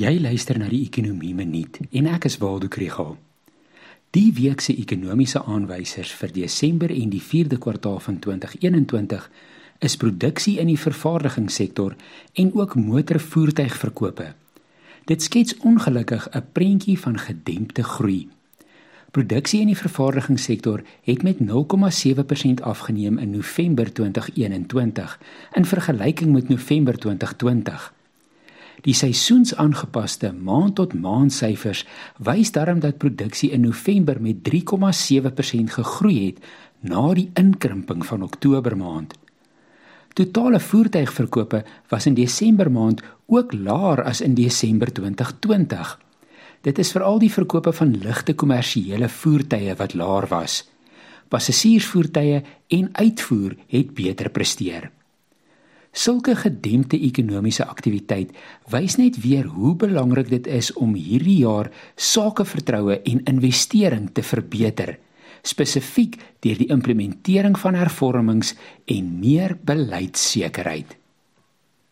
Jy luister na die Ekonomie Minuut en ek is Waldo Krügel. Die week se ekonomiese aanwysers vir Desember en die 4de kwartaal van 2021 is produksie in die vervaardigingssektor en ook motorvoertuigverkope. Dit skets ongelukkig 'n prentjie van gedempte groei. Produksie in die vervaardigingssektor het met 0,7% afgeneem in November 2021 in vergelyking met November 2020. Die seisoensaangepaste maand-tot-maand syfers wys daarom dat produksie in November met 3,7% gegroei het na die inkrimping van Oktober maand. Totale voertuigverkope was in Desember maand ook laer as in Desember 2020. Dit is veral die verkope van ligte kommersiële voertuie wat laer was. Passasiersvoertuie en uitvoer het beter presteer. Sulke gedempte ekonomiese aktiwiteit wys net weer hoe belangrik dit is om hierdie jaar sakevertroue en investering te verbeter, spesifiek deur die implementering van hervormings en meer beleidssekerheid.